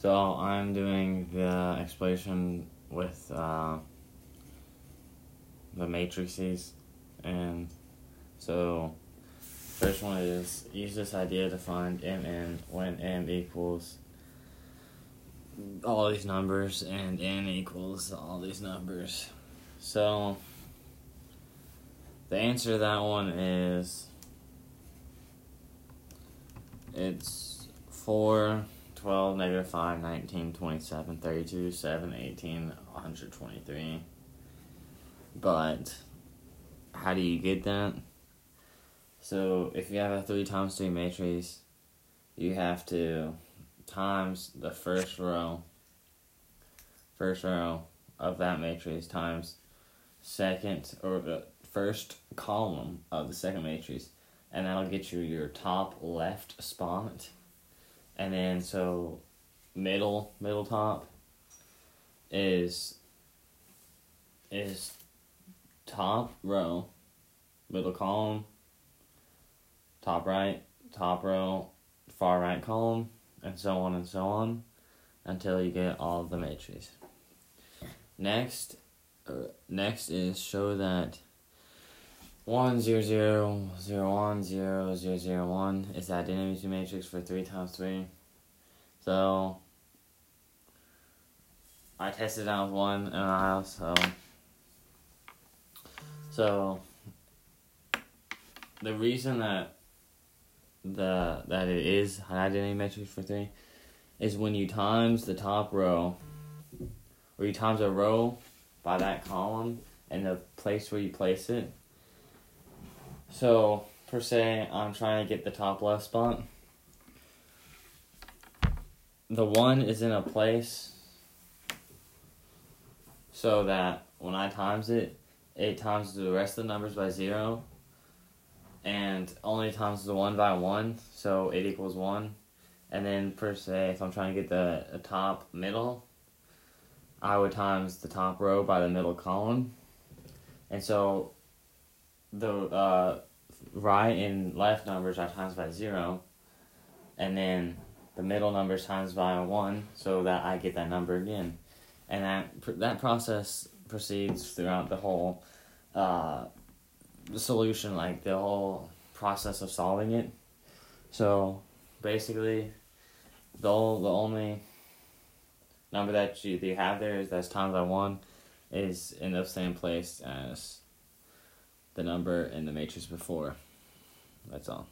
So I'm doing the explanation with uh, the matrices, and so first one is use this idea to find mn when m equals all these numbers and n equals all these numbers. So the answer to that one is it's 4, 12, negative 5, 19, 27, 32, 7, 18, 123. But how do you get that? So if you have a 3 times 3 matrix, you have to times the first row, first row of that matrix times second or the first column of the second matrix, and that'll get you your top left spot, and then so middle middle top is is top row, middle column, top right, top row, far right column, and so on and so on until you get all of the matrices. Next, uh, next is show that one zero zero zero one zero zero zero one is the identity matrix for three times three. So I tested out one and I also so the reason that the that it is an identity matrix for three is when you times the top row or you times a row by that column and the place where you place it. So per se I'm trying to get the top left spot. The one is in a place so that when I times it, it times the rest of the numbers by zero and only times the one by one, so it equals one. And then per se, if I'm trying to get the, the top middle, I would times the top row by the middle column. And so the uh, right and left numbers are times by zero. And then the middle numbers times by one, so that I get that number again. And that that process proceeds throughout the whole uh, solution, like the whole process of solving it. So basically, the the only number that you, that you have there is that's times by one is in the same place as the number in the matrix before. That's all.